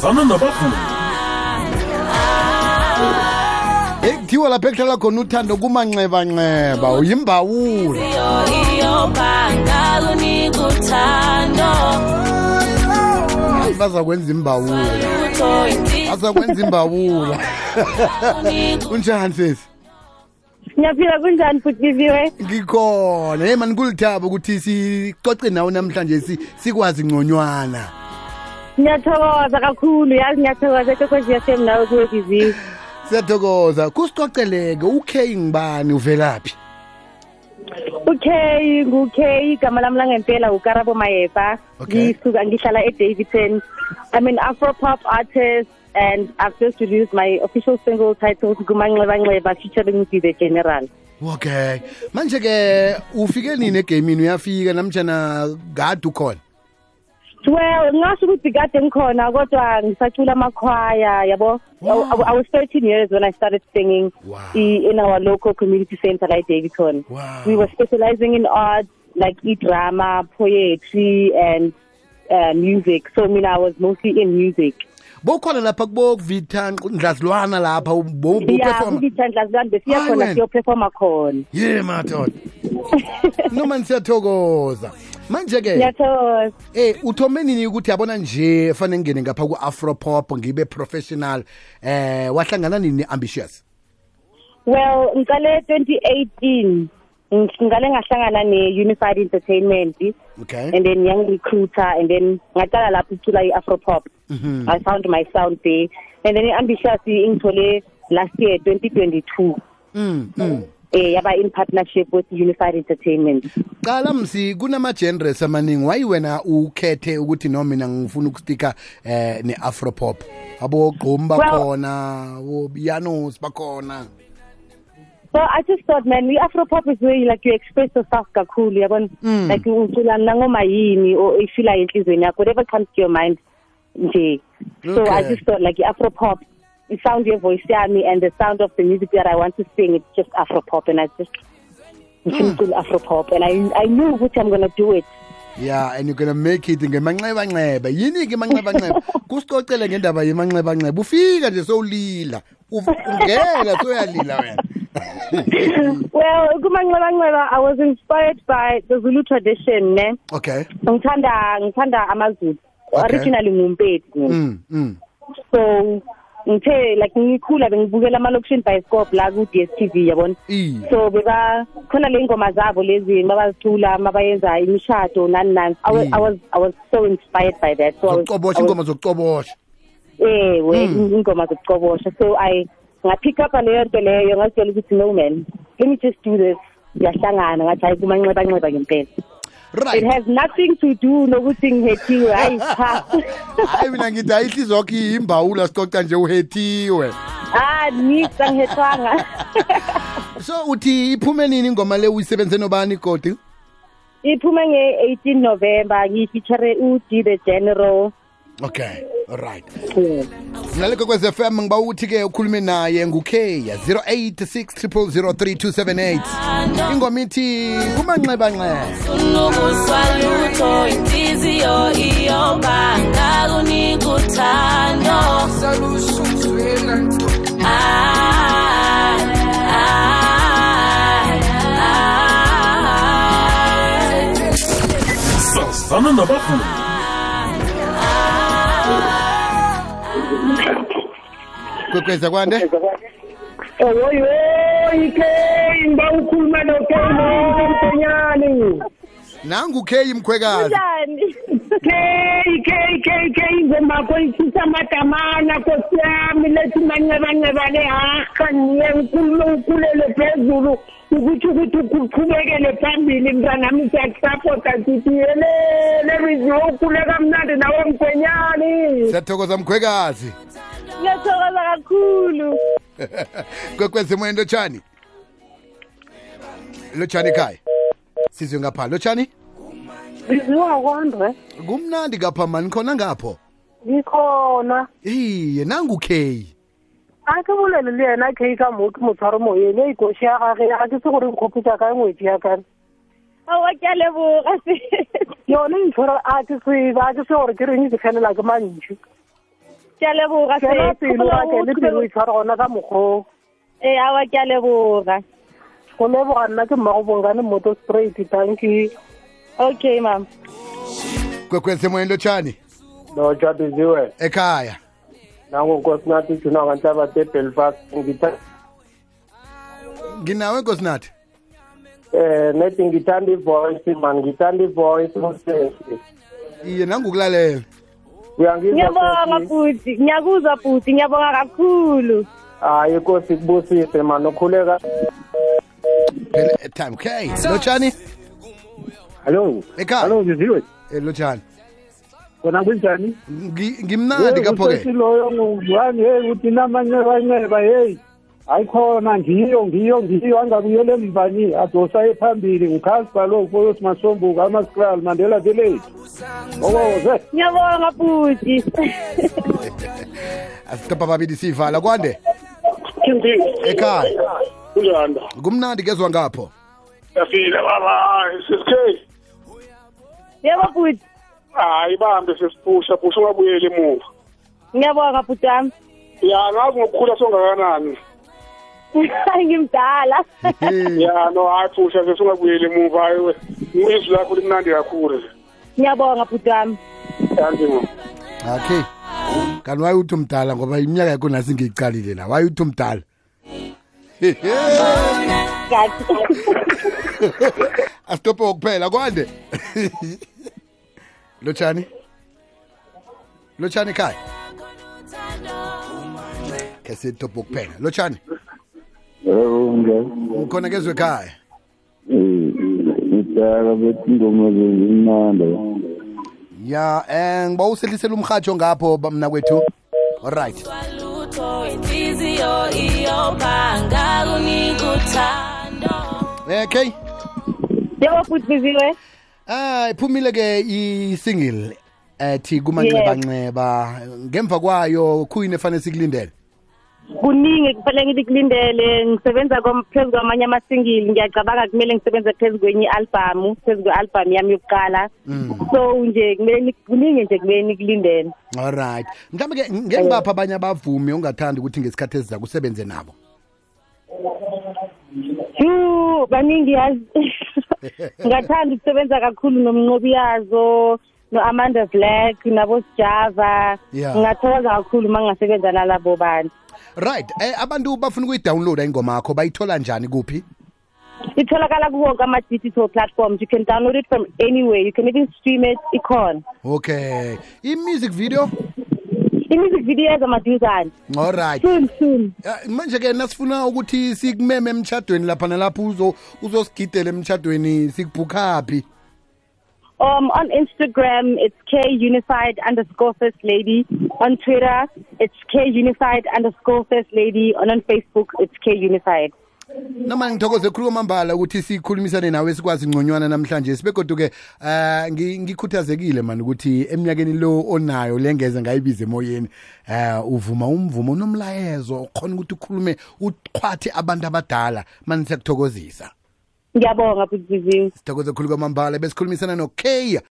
sazana nabavumi ekuthiwa lapha ekuhlala khona uthando kumanxebanxeba uyimbawula. Iyobanga kunika uthando Hayi, bazakwenza imbawula. Utho inhliziyo bazakwenza imbawula. Kunika unjani sesi ngiyaphila kunjani futhi biziwe ngikhona. Hey mani kulithaba ukuthi sicoce nawe namhlanje si- sikwazi ngconywana ngiyathokoza kakhulu yazi ngiyathokoza ekwekwezi yasem nawe kuwe biziwe siyathokoza. Kusicoceleke ukhe ngibani uvelaphi? Ukay ngukay igama lami langempela ukarabo mayepa. Okay. ngisuka ngihlala edavidson i'm an afro pop artist and i've just released my official single titled kumanxebanxeba featuring the general. Okay. Manje ke ufike nini egamini? Uyafika namtshana kade ukhona? Well ngasho ukuthi kade ngikhona kodwa ngisacula amakhwaya yabo I, I, I was 13 years when I started singing Wow. in our local community center like Davidson. Wow. We were specializing in art, like e-drama, poetry, and uh, music. So, I mean, I was mostly in music. bokhona lapha kubokuvitha ndlazilwana lapha boperforma kubithandlazane besiya khona wena. siyoperforma khona. ye madoda noma nisiyathokoza manje ke Ngiyathokoza. eh uthome nini ukuthi yabona nje fanele ngene ngapha ku-afropop ngibe professional eh wahlangana nini ambitious Well, ngicale 2018. Ngicale ngahlangana ne-Unified Entertainment. okay and then young recruiter and then ngaqala lapho icula i-afropop Mhm. i found my sound there and then i-ambitious ingithole last year 2022 mm, mm. Eh yaba in partnership with unified entertainment. Qala msi kunama-genres amaningi wayi wena ukhethe ukuthi no mina ngifuna ukustika eh ne-afropop? Abogqomi bakhona bobianos bakhona. So i just thought man i-afropop is where like you express yourself kakhulu yabona? Mm. like ucula nangoma yini or ifila enhlizweni yakho whatever comes to your mind nje. So i Okay. just thought like i-afropop the sound your voice yami and the sound of the music that i want to sing it's just Afro pop and i just ngifuna ucula afropop and i i knew ukuthi i'm gonna do it. Yeah and you're gonna make it ngemanxebanxeba. Yini-ke manxebanxeba? Kusicocele ngendaba yemanxebanxeba. Ufika nje sowulila. Ungena soyalila wena. Well kumanxebanxeba i was inspired by the zulu tradition ne? Okay. Ngithanda ngithanda amazulu. Okay. originally ngumpedi mm, mm. so ngithe like ngikhula bengibukela ama-locution bioscope la ku-dstv yabona? So beba khona le ngoma zabo lezi mabazicula mabayenza imishado nani nani. I was. I. Was, I was so inspired by that. So zokucobosha ingoma zokucobosha. Ewe Mm. ingoma zokucobosha. So i ngapick up leyo nto leyo ngazitshela ukuthi no man let me just do this. Yahlangana ngathi hayi kumanxebanxeba ngempela. It right has nothing to do nokuthi ngihethiwe hayi cha. Hayi mina ngithi ayihlizi wakho imbawula sicoca nje uhethiwe. Ah nix angihethwanga so uthi iphume nini ingoma le uyisebenze nobani godi? Iphume nge-18 november ngiyifeature u-d the general. Okay alright Yeah. mlaleko kwez fm ngiba ukuthi-ke ukhulume naye ngukheya 086 3278 ingoma ithi kumanxebanxeba. Unukuswalutho inhliziyo kwekweza kwande? Oyoyoyi ke ngiba ukhuluma nokenyani nangukheyi mkhwekazi. Njani keyi keyi keyi keyi ingomakho ichisa amadamana kosi yami lethi mancebanceba le haha niye ngikhulume ukhulele phezulu ukuthi ukuthi uqhubekele phambili mntanami siyakusapota sithi yelele biziwe ukhule kamnandi nawe mgwenyani siyathokoza mkhwekazi. Ngiyathokoza kakhulu. Kwekwezi emoyeni lotshani lotshani ekhaya? Sizwe ngapha. Lotshani biziwa kwandre kumnandi ngapha mani khona ngapho? Ngikhona. Iye nangukheyi a ke bolele le yena ke ka mo ke motshwaro moyeng e ikoši ya gage ga ke se gore nkgopotsa ka ngwetsi ya kane awa ke a leboga yone ntshwara a ke tseba a ke se gore ke reng ke felela ke mantši. Ke a leboga fela sis. pelo ga ke le pelo e tshwara gona ka mokgwa ee awa ke a leboga. Go leboga nna ke mmago bonkane moto straight thank you. Okay mam kwekwezi moyeni lotshani? No jabiziwe ekhaya. Nangokosinathi juna kanhlaba sebelfast ngitha nginawe nkosinathi? Eh nethi ngithanda ivoice man. Ngithanda ivoice mosesi iye nangukulalela ngiyabonga bhuti ngiyakuzwa bhuti. Ngiyabonga kakhulu. Hayi kosi kubusise man. Ukhuleka phela time okay. Lotshani? Hello. Ekhaya. Hello Ziziwe. eh lotshani Kona kunjani? Ngi- ngimnandi kapho ke Loyo nguzwani hey uthi namanyeba nyeba hey. Ayikhona ngiyo ngiyo ngiyo angabuyele emvani adosa ephambili ngikhaspa lo foyos masombuka amaskral Mandela village. Okoze. ngiyabonga bhuti asitopa babili sivala kwande Kimbi. ekhaya Kunjani? kumnandi kezwa ngapho Yafika baba, sisike. Yebo bhuti Hayi bambe sesiphusha, phusha ungabuyeli emuva. ngiyabonga bhuti wami Ya, ngazi ngokukhula songakanani. hayi ngimdala Ya, no hayi phusha sesingabuyeli emuva hayi we. Izwi lakho limnandi kakhulu. ngiyabonga bhuti wami Kanti mo. okay kanti waye uthi umdala ngoba iminyaka yakho nasi ngiyicalile la waye uthi umdala kathi kuphela kwande? Lotshani? Lotshani ekhaya? Ke sitope kuphela lotshani? Ukhona kezwe ekhaya? Ngidala bethi ingoma ya eh ngiba usehlisela umhatsho ngapho ba- mna kwethu alright okay yebo bhuti biziwe. Ah iphumile ke i-single ethi kumanxeba nxeba. Ngemva kwayo khuyini efanele sikulindele. Kuningi kufanele ngithi kulindele. Ngisebenza kom- phezu kwamanye amasingili ngiyacabanga kumele ngisebenze phezu kwenye i-albhamu phezu kwe-albhamu yami yokuqala. So nje kumele ni- kuningi nje kumele nikulindele alright mhlawumbe ke ngengibapha abanye abavumi ongathandi ukuthi ngesikhathi esiza kusebenze nabo? Yu baningi yazi. Ngathanda ukusebenza kakhulu nomnqobi yazo no-amanda black nabo-sjava Yeah. ngingathokoza kakhulu uma ngingasebenza nalabo bantu. Right. Eh abantu bafuna ukuyidownloada ingoma yakho bayithola njani kuphi? Itholakala kuwonke ama-digital platforms. You can download it from anywhere. You can even stream it ikhona. Okay. I-music video? I-music video ezamaduzane alright soon soon Eh, manje ke nasifuna ukuthi sikumeme emtshadweni lapha nalapho uzo uzosigidela emtshadweni sikubhukhaphi Um, on Instagram, it's K Unified underscore First Lady. On Twitter, it's K Unified underscore First Lady. And on Facebook, it's K Unified. Noma ngithokoze khulu kwamambala ukuthi sikhulumisane nawe sikwazi ngconywana namhlanje. Sibegodu ke eh ngi- ngikhuthazekile mani ukuthi eminyakeni lo onayo lengeze ngayibiza emoyeni eh uvuma umvumo nomlayezo khona ukuthi ukhulume uqhwathe abantu abadala. Mani siyakuthokozisa. Ngiyabonga Bhuti sithokoze khulu kwamambala. Besikhulumisana no K